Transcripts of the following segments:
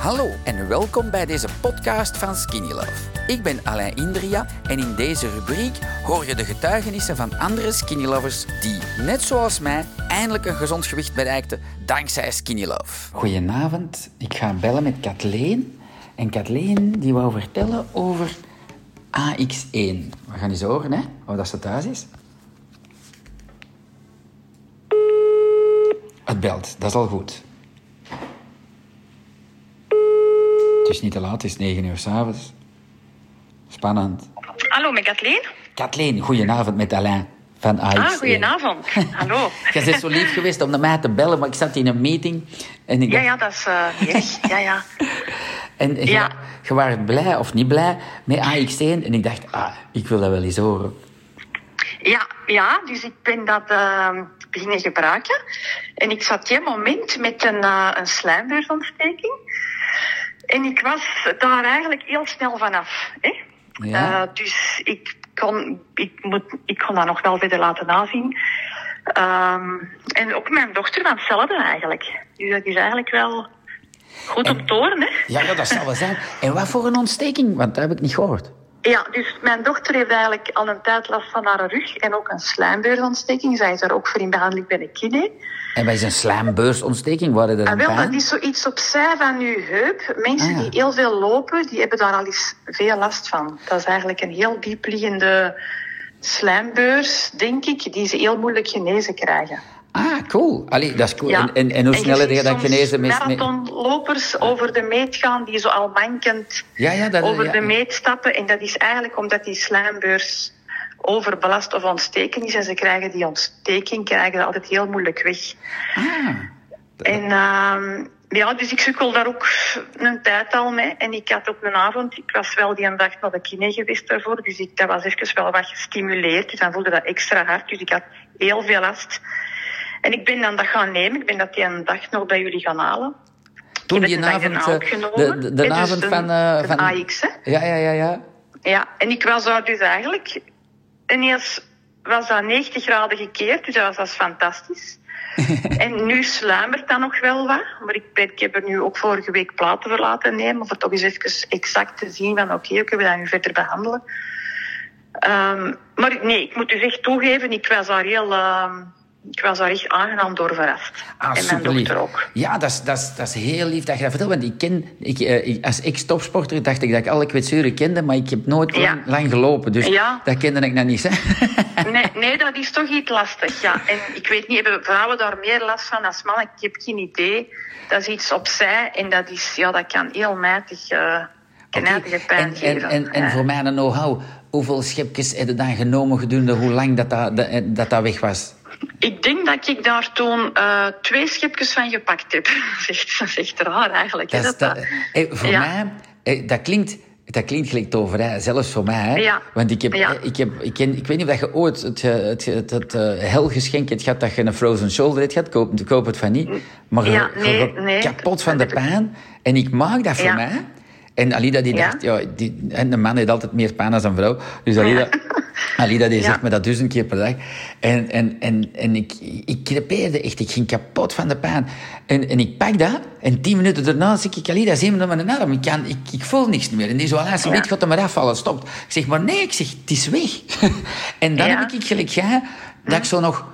Hallo en welkom bij deze podcast van Skinny Love. Ik ben Alain Indria en in deze rubriek hoor je de getuigenissen van andere Skinny Lovers die, net zoals mij, eindelijk een gezond gewicht bereikten dankzij Skinny Love. Goedenavond, ik ga bellen met Kathleen. En Kathleen die wou vertellen over AX1. We gaan eens horen, hè, of dat ze thuis is. Het belt, dat is al goed. Het is niet te laat, het is 9 uur s'avonds. Spannend. Hallo, met Kathleen? Kathleen, goedenavond met Alain van AX1. Ah, goedenavond. Hallo. Je bent zo lief geweest om naar mij te bellen, maar ik zat in een meeting. En ik Ja, ja, dat is uh. Ja, ja. En je, Ja. je was blij of niet blij met AX1. En ik dacht, ah, ik wil dat wel eens horen. Ja, ja, dus ik ben dat eh, beginnen gebruiken. En ik zat geen moment met een, uh, een slijmbeursontsteking. En ik was daar eigenlijk heel snel vanaf. Hè? Ja. Eh, dus ik kon, ik, moet, ik kon dat nog wel verder laten nazien. Ehm, en ook mijn dochter van hetzelfde eigenlijk. Dus dat is eigenlijk wel goed op toren, hè? Ja, ja, dat zal wel zijn. En wat voor een ontsteking? Want dat heb ik niet gehoord. Ja, dus mijn dochter heeft eigenlijk al een tijd last van haar rug en ook een slijmbeursontsteking. Zij is daar ook voor in behandeling bij de kine. En wat is een slijmbeursontsteking? Waren er En een wel, dat is zoiets opzij van uw heup. Mensen Ah, ja. die heel veel lopen, die hebben daar al eens veel last van. Dat is eigenlijk een heel diepliggende slijmbeurs, denk ik, die ze heel moeilijk genezen krijgen. Ah, cool. Allee, dat is cool. Ja. En, en, en hoe je sneller je dat genezen met... marathonlopers over de meet gaan, die zo al mankend Ja, ja, dat, over de meet stappen. En dat is eigenlijk omdat die slijmbeurs overbelast of ontsteken is. En ze krijgen die ontsteking krijgen altijd heel moeilijk weg. Ah, En ehm, ja, dus ik sukkel daar ook een tijd al mee. En ik had op een avond, ik was wel die dag naar de kine geweest daarvoor. Dus ik, dat was even wel wat gestimuleerd. Dus dan voelde dat extra hard. Dus ik had heel veel last. En ik ben dan dat gaan nemen. Ik ben dat die een dag nog bij jullie gaan halen. toen die avond... dan eh, opgenomen. De, de, dus avond van... eh, van AX, hè? Ja, ja, ja, ja. Ja, en ik was daar dus eigenlijk ineens was dat 90 graden gekeerd, dus dat was, dat is fantastisch. en nu sluimert dat nog wel wat, maar ik, heb er nu ook vorige week platen voor laten nemen, om het toch eens even exact te zien van oké, hoe kunnen we dat nu verder behandelen. Ehm, maar nee, ik moet dus echt toegeven, ik was daar heel, ehm, ik was daar echt aangenaam door verrast. Ah, en mijn dochter ook. Ja, dat is, dat, is, dat is heel lief dat je dat vertelt. Want ik ken, ik, eh, ik- als ex-topsporter dacht ik dat ik alle kwetsuren kende, maar ik heb nooit Ja. lang, lang gelopen. Dus Ja. dat kende ik nog niet. Hè? Nee, nee, dat is toch iets lastig, ja. En ik weet niet, hebben vrouwen daar meer last van als mannen? Ik heb geen idee. Dat is iets opzij en dat, is, ja, dat kan heel mijtig, eh knijtige pijn en, geven. en, en, voor mij een know-how, hoeveel schepjes heb je dan genomen gedurende hoe lang dat, dat, dat, dat weg was? Ik denk dat ik daar toen eh, twee schepjes van gepakt heb. Dat is echt, raar eigenlijk. Dat, eh, voor Ja. mij, eh, dat klinkt... Dat klinkt gelijk toverij, zelfs voor mij. Hè? Ja. Want ik, heb, Ja. ik, heb, ik, ken, ik weet niet of dat je ooit het, het, het, het, helgeschenk hebt gehad dat je een frozen shoulder hebt gehad. Koop, koop het van niet. Maar Ja, nee, nee. kapot van de pijn. En ik maak dat voor mij. En Alida die dacht, ja, die, en een man heeft altijd meer pijn dan een vrouw. Dus Alida, Alida die Ja. zegt me dat duizend keer per dag. En, en, en, en ik, ik crepeerde echt, ik ging kapot van de pijn. En, en ik pak dat, en tien minuten daarna zeg ik, Alida, zie me naar mijn arm. Ik, kan, ik, ik voel niks meer. En die zo, als een Ja. gaat er maar afvallen, stopt. Ik zeg, maar nee, ik zeg, het is weg. en dan Ja. heb ik gelijk dat ik zo nog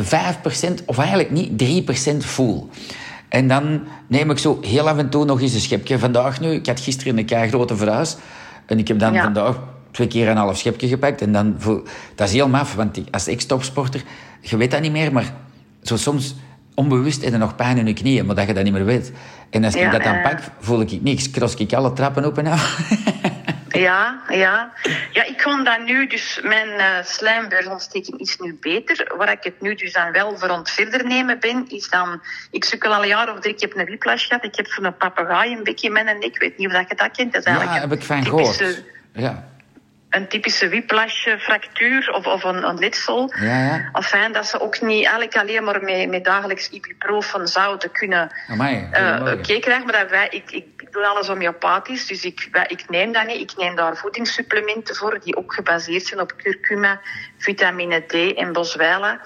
5% of eigenlijk niet 3% voel. En dan neem ik zo heel af en toe nog eens een schepje. Vandaag nu, ik had gisteren een kei grote verhuis. En ik heb dan Ja. vandaag twee keer een half schepje gepakt. En dan voel, dat is heel maf, want ik- als ex-topsporter, je weet dat niet meer, maar zo soms onbewust heb je nog pijn in je knieën, maar dat je dat niet meer weet. En als ik dat dan ja. pak, voel ik niks. Kros ik alle trappen op en af. Ja, ja. Ja, ik kon dat nu, dus mijn uh, slijmbeursontsteking is nu beter. Waar ik het nu dus dan wel voor verder nemen ben, is dan... Ik sukkel al een jaar of drie, ik heb een whiplash gehad. Ik heb van een papegaai een beetje in mijn nek. Ik weet niet of dat je dat kent. Dat is ja, eigenlijk heb ik van typische- gehoord. Ja, Een typische whiplash-fractuur of, of een, een letsel. ja, ja. Dat ze ook niet eigenlijk alleen maar met, met dagelijks ibuprofen zouden kunnen Amai, eh goedemorgen. oké krijgen. Maar dat wij, ik, ik doe alles homeopathisch, dus ik, wij- ik neem dat niet. Ik neem daar voedingssupplementen voor die ook gebaseerd zijn op curcuma, vitamine D en boswellia.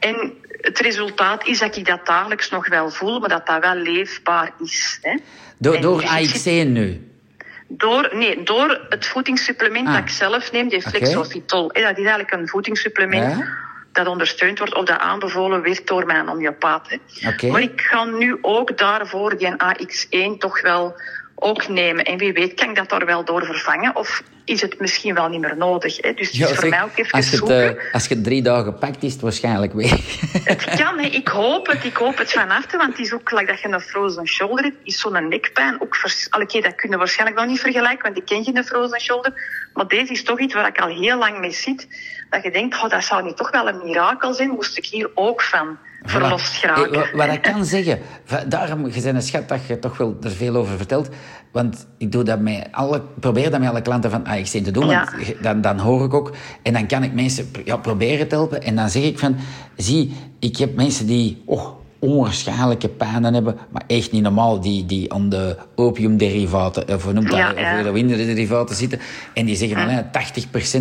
En het resultaat is dat ik dat dagelijks nog wel voel, maar dat dat wel leefbaar is. Hè. Door, En door dus AX1 nu? Door, nee, door het voedingssupplement Ah. dat ik zelf neem, die. Flexofitol. hè, Dat is eigenlijk een voedingssupplement Ja. dat ondersteund wordt of dat aanbevolen werd door mijn homeopaat. Oké. Maar ik ga nu ook daarvoor die AX1 toch wel ook nemen. En wie weet kan ik dat daar wel door vervangen of is het misschien wel niet meer nodig. Hè. Dus het is voor mij ook even als, je het, zoeken. eh, als je het drie dagen pakt, is het waarschijnlijk weg. Het kan, hè. ik hoop het, ik hoop het van harte, want het is ook like dat je een frozen shoulder hebt, is zo'n nekpijn ook vers... Allee, oké, dat kunnen we waarschijnlijk nog niet vergelijken, want ik ken geen frozen shoulder, maar deze is toch iets waar ik al heel lang mee zit, dat je denkt, oh, dat zou nu toch wel een mirakel zijn, moest ik hier ook van verlost geraken. Eh, wa- wat ik kan zeggen, daarom, je bent een schat dat je toch wel er veel over vertelt. Want ik doe dat met alle, probeer dat met alle klanten van AX1 te doen. Ja. Want dan, dan hoor ik ook, en dan kan ik mensen ja, proberen te helpen. En dan zeg ik van, zie, ik heb mensen die oh, onwaarschijnlijke pijnen hebben, maar echt niet normaal, die, die aan de opiumderivaten, of hoe noemt dat, Ja, of ja. heroïne-derivaten zitten. En die zeggen van, ja,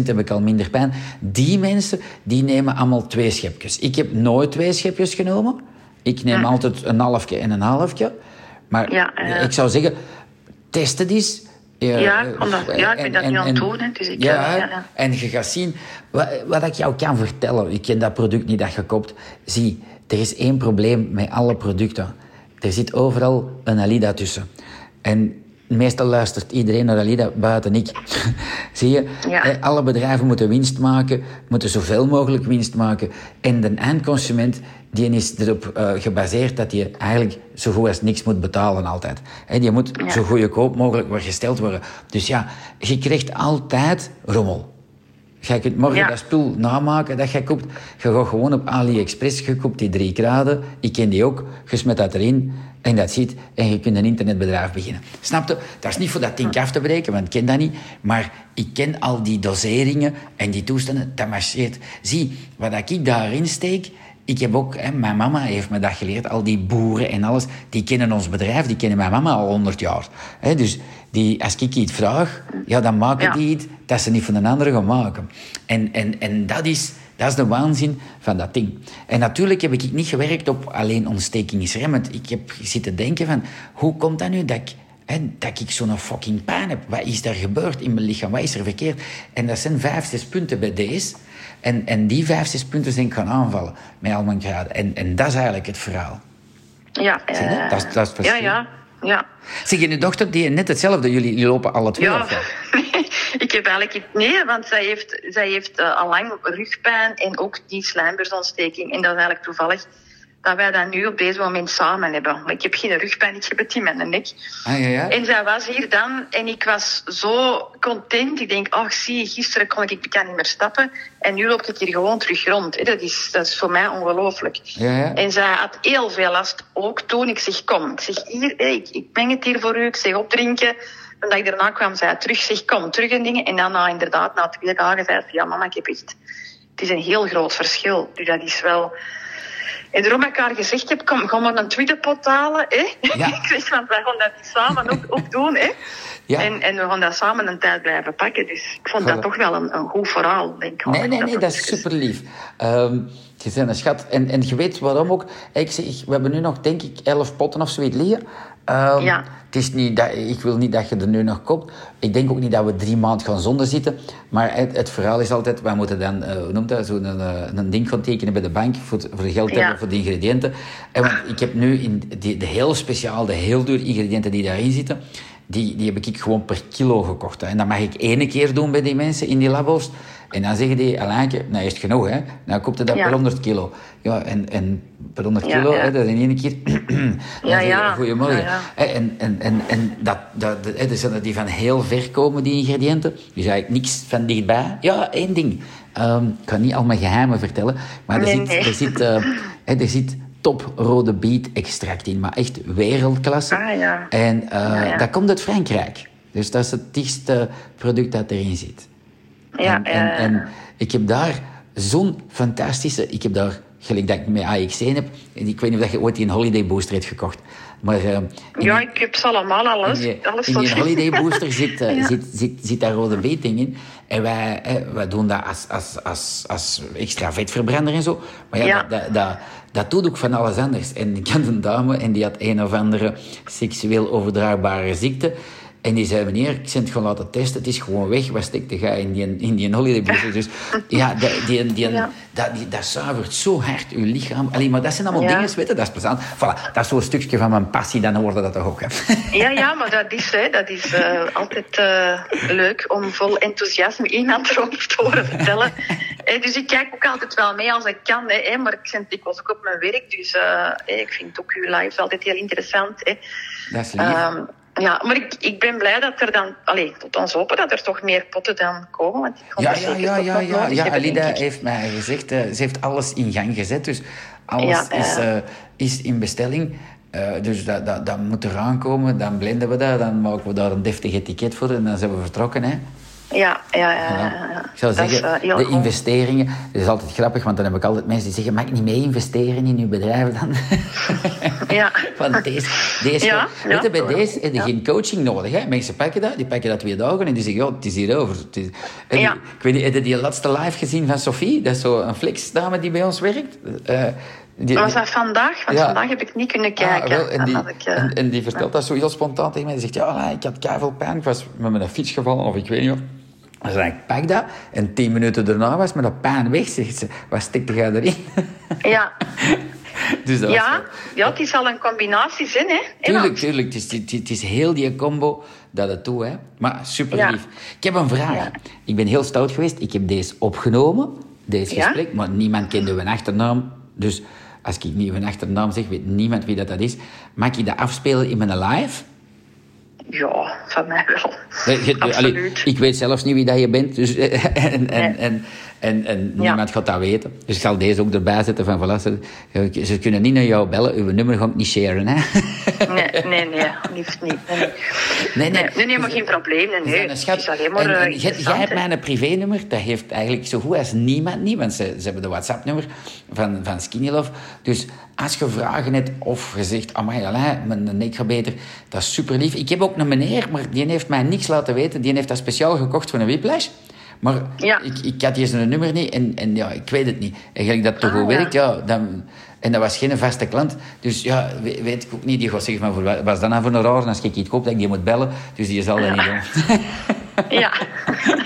80% heb ik al minder pijn. Die mensen, die nemen allemaal twee schepjes. Ik heb nooit twee schepjes genomen. Ik neem altijd een halfje en een halfje. Maar Ja, ja. ik zou zeggen, test het eens. Ja, eh, ja, ik ben dat nu aan het doen, dus ik, ja, eh, ja, ja. en je gaat zien, wat, wat ik jou kan vertellen, ik ken dat product niet dat je koopt. Zie, er is één probleem met alle producten. Er zit overal een Alida tussen. En meestal luistert iedereen naar Alida, buiten ik. Zie je? Ja. Eh, Alle bedrijven moeten winst maken, moeten zoveel mogelijk winst maken. En de eindconsument die is erop eh, gebaseerd dat je eigenlijk zo goed als niks moet betalen altijd. Hè, die moet Ja. zo goedkoop mogelijk worden gesteld worden. Dus ja, je krijgt altijd rommel. Jij kunt morgen Ja. dat spul namaken dat jij koopt. Je gaat gewoon op AliExpress, je koopt die drie graden. Ik ken die ook. Je smet dat erin en dat ziet. En je kunt een internetbedrijf beginnen. Snap je? Dat is niet voor dat ding af te breken, want ik ken dat niet. Maar ik ken al die doseringen en die toestanden. Dat marcheert. Zie, wat ik daarin steek... Ik heb ook, hè, mijn mama heeft me dat geleerd, al die boeren en alles, die kennen ons bedrijf, die kennen mijn mama al 100 jaar. Hè, dus die, als ik iets vraag, ja, dan maken Ja. die iets dat ze niet van een andere gaan maken. En, en, en dat, is, dat is de waanzin van dat ding. En natuurlijk heb ik niet gewerkt op alleen ontstekingsremmend. Ik heb zitten denken van, hoe komt dat nu dat ik, hè, dat ik zo'n fucking pijn heb? Wat is er gebeurd in mijn lichaam? Wat is er verkeerd? En dat zijn vijf, zes punten bij deze. En, en die vijf, zes punten zijn ik gaan aanvallen met al mijn graden. En, en dat is eigenlijk het verhaal. Ja, eh, Dat is- dat is het ja, verschil. ja, ja. Zeg je, dochter, die net hetzelfde, jullie, jullie lopen alle twee Ja, ik heb eigenlijk nee, want zij heeft, zij heeft eh, al lang rugpijn en ook die slijmbeursontsteking. En dat is eigenlijk toevallig dat wij dat nu op deze moment samen hebben. Maar ik heb geen rugpijn, ik heb het in mijn nek. Ah, ja, ja. En zij was hier dan en ik was zo content. Ik denk, ach zie, gisteren kon ik, ik kan niet meer stappen. En nu loop ik hier gewoon terug rond. Dat is, dat is voor mij ongelooflijk. Ja, ja. En zij had heel veel last ook toen. Ik zeg, kom, ik zeg, hier, ik, ik meng het hier voor u. Ik zeg, opdrinken. En dat ik daarna kwam, zei terug, zeg, kom, terug en dingen. En daarna inderdaad, na twee dagen, zei ze, ja mama, ik heb echt... Het is een heel groot verschil. Dus dat is wel... En daarom heb ik haar gezegd heb, kom, ga maar een tweedepot halen. Hè? Ja. ik zeg, want wij gaan dat samen ook, ook doen. Hè? Ja. En, en we gaan dat samen een tijd blijven pakken. Dus ik vond dat toch wel een, een goed verhaal, denk ik. Nee, nee, nee, dat is super lief. Ehm, je bent een schat. En, en je weet waarom ook. Ik zeg, we hebben nu nog, denk ik, elf potten of zoiets liggen. Ehm, Ja. Het is niet dat, ik wil niet dat je er nu nog koopt. Ik denk ook niet dat we drie maanden gaan zonder zitten. Maar het, het verhaal is altijd, wij moeten dan, eh, hoe noemt dat, zo'n eh, een ding gaan tekenen bij de bank voor, het- voor de geld Ja. hebben voor de ingrediënten. En want ik heb nu in die, de heel speciaal, de heel dure ingrediënten die daarin zitten, die, die heb ik gewoon per kilo gekocht. Hè. En dat mag ik één keer doen bij die mensen in die labo's. En dan zeggen die, Alainke, nou is het genoeg, hè. Nou koopt het dat Ja. per 100 kilo. Ja, en, en per 100 Ja, kilo, ja. Hè, dat is in één keer... Ja, ja. Goedemorgen. Ja, En, en, en, en dat, dat, dat, dus die van heel ver komen, die ingrediënten. Dus eigenlijk niks van dichtbij. Ja, één ding. Ehm, ik ga niet al mijn geheimen vertellen, maar er Nee, zit, nee. er zit, hè, er zit top rode biet extract in, maar echt wereldklasse. Ah, ja. En eh, Ja, ja. dat komt uit Frankrijk. Dus dat is het dichtste product dat erin zit. Ja, en, en, ik heb daar zo'n fantastische... Ik heb daar, gelijk dat ik met AX1 heb... en Ik weet niet of je ooit die een Holiday Booster hebt gekocht. Maar, uh, ja, ik heb ze allemaal, alles. In die, alles in die Holiday Booster zit, uh, Ja. zit, zit, zit daar rode beet in. En wij, eh, wij doen dat als, als, als, als extra vetverbrander en zo. Maar ja, Ja. Dat, dat, dat doet ook van alles anders. En ik had een dame en die had een of andere seksueel overdraagbare ziekte. En die zei, meneer, ik ben het gewoon laten testen. Het is gewoon weg. Wat steekt ga in die, in die holiday? Dus ja, die, die, die, Ja. Dat, die, dat zuivert zo hard uw lichaam. Allee, maar dat zijn allemaal Ja. dingen, weet je, dat is plezant. Voilà, dat is zo'n stukje van mijn passie, dan hoorde dat toch ook. Hè? Ja, ja, maar dat is, hè, dat is eh, altijd eh, leuk om vol enthousiasme iemand erover te horen vertellen. Eh, dus ik kijk ook altijd wel mee als ik kan, hè, maar ik zit dikwijls ook op mijn werk. Dus ik vind ook uw lives altijd heel interessant. Hè. Dat is lief. Ehm, ja, maar ik, ik ben blij dat er dan, allee, tot ons hopen dat er toch meer potten dan komen. Want ik Ja, ja, ja, ja, ja. ja Alida heeft mij gezegd, eh, ze heeft alles in gang gezet. Dus alles Ja. Is, eh, is in bestelling. Eh, dus dat, dat, dat moet eraan komen, dan blenden we dat, dan maken we daar een deftig etiket voor en dan zijn we vertrokken. Hè. Ja, ja, ja. ja. Ik zou Dat is, zeggen, eh, de investeringen, dat is altijd grappig, want dan heb ik altijd mensen die zeggen, mag ik niet mee investeren in uw bedrijf dan? Ja. Want deze, deze, Ja, weet je, bij deze heb je geen coaching nodig. Hè? Mensen pakken dat, die pakken dat twee dagen en die zeggen, ja, het is hier over. Is... Ik weet niet, heb je die laatste live gezien van Sophie? Dat is zo'n flexdame die bij ons werkt. Die, Was dat vandaag? Want Ja. vandaag heb ik niet kunnen Ah, kijken. wel, en, die, ik, eh, en, en die vertelt dat zo heel spontaan tegen mij. Die zegt, ja, ik had keiveel pijn. Ik was met mijn fiets gevallen, of ik weet niet wat. Dan zei ik, pak dat. En tien minuten daarna was mijn pijn weg. Zegt ze, wat stikte jij erin? ja. dus dat Ja, ja, het is al een combinatie zin, hè? Tuurlijk, tuurlijk. Het is, het, is heel die combo dat het doet. Hè. Maar super Ja. lief. Ik heb een vraag. Ja. Ik ben heel stout geweest. Ik heb deze opgenomen, deze Ja? gesprek. Maar niemand kende mijn achternaam. Dus als ik niet mijn achternaam zeg, weet niemand wie dat, dat is. Mag ik dat afspelen in mijn live? Ja, van mij wel. Eh, je- Absoluut. allee, ik weet zelfs niet wie dat je bent. Dus, eh, en, en, Nee. en, en, en Ja. niemand gaat dat weten. Dus ik zal deze ook erbij zetten van voilà, ze, ze kunnen niet naar jou bellen. Uw nummer ga ik niet sharen. Hè? Nee, nee, nee, liefst niet. Nee, Nee, nee. nee, nee, nee, maar geen probleem. Nee, schat. is alleen maar En- eh, en jij- hebt mijn privénummer, dat heeft eigenlijk zo goed als niemand niet, want ze, ze hebben de WhatsApp-nummer van, van Skinny Love. Dus als je vragen hebt of je zegt, amai, Alain, mijn nek gaat beter, dat is super lief. Ik heb ook een meneer, maar die heeft mij niks laten weten, die heeft dat speciaal gekocht voor een whiplash. Maar Ja. ik, ik had hier zijn nummer niet en, en ja, ik weet het niet. En gelijk dat toch Ah, goed ja. werkt, ja, dan... En dat was geen vaste klant. Dus ja, we- weet ik ook niet. Die gaat zeggen, voor wat was dat nou voor een raar? Als ik iets koop, dat ik die moet bellen. Dus die zal dat niet doen. Ja.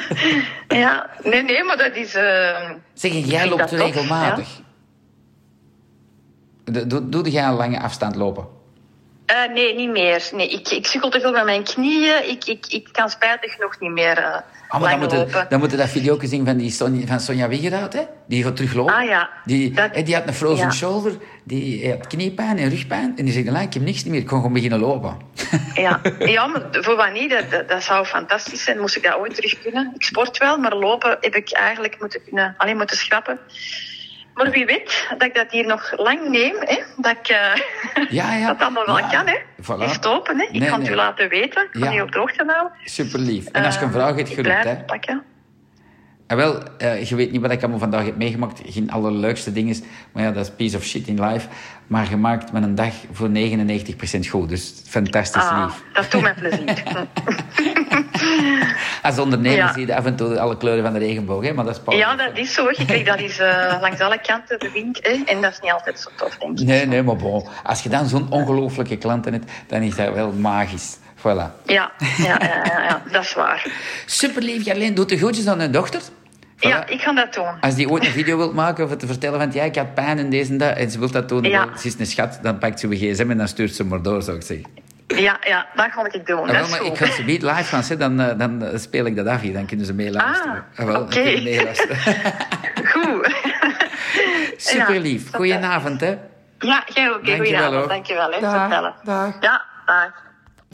ja, nee, nee, maar dat is... eh, Zeg, jij loopt regelmatig. Doe, doe, doe jij een lange afstand lopen? Eh, nee, niet meer. Nee, ik, ik sukkel te veel met mijn knieën. Ik, ik, ik kan spijtig nog niet meer maar dan moeten, lopen. dan moeten dat video zien van, die Sonja, van Sonja Wiegerhout, hè? Die gaat teruglopen. Ah, ja. Die, Dat- hè, die had een frozen ja. shoulder, die had kniepijn en rugpijn. En die zegt, "Alain, ik heb niks meer, ik kon gewoon beginnen lopen. Ja. ja, maar voor wat niet, dat, dat, dat zou fantastisch zijn. Moest ik dat ooit terug kunnen. Ik sport wel, maar lopen heb ik eigenlijk moeten, kunnen, alleen moeten schrappen. Maar wie weet dat ik dat hier nog lang neem, hè? dat ik eh, Ja, ja. dat allemaal wel Ja. kan. Hè? Voilà. Open, hè? ik Nee, kan het nee. u laten weten. Ik kan u op de hoogte houden. Super lief. En als je een vraag hebt, Ik geroepen, blijf hè? pakken. En wel, eh, je weet niet wat ik allemaal vandaag heb meegemaakt. Geen allerleukste dingen. Maar ja, dat is piece of shit in life. Maar je maakt met een dag voor 99% goed. Dus fantastisch Ah, lief. dat doet mij plezier. Als ondernemer Ja. zie je af en toe alle kleuren van de regenboog. Hè? Maar dat is ja, dat is zo. Je krijgt dat is eh, langs alle kanten de wind. Hè? En dat is niet altijd zo tof, denk ik. Nee, nee, maar bon. Als je dan zo'n ongelooflijke klanten hebt, dan is dat wel magisch. Voilà. Ja, ja, ja, ja, ja, dat is waar. Super lief, Jarleen. Doet de groetjes aan hun dochter. Voilà. Ja, ik ga dat doen. Als die ooit een video wilt maken of te vertellen van ja, ik had pijn en deze en dat, en ze wil dat doen, Ja. wel, ze is een schat, dan pakt ze uw gsm en dan stuurt ze maar door, zou ik zeggen. Ja, ja, dat ga ik doen. Ah, wel, maar ik ga ze niet live gaan zetten, dan, eh, dan eh, speel ik dat af hier, dan kunnen ze meeluisteren. Ah, wel, dan oké. meeluisteren. Goed. Super lief. Ja, Goedenavond, hè. Ja, jij ook. Goedenavond. Dankjewel. Hè, Dag, vertellen. dag. Ja, dag.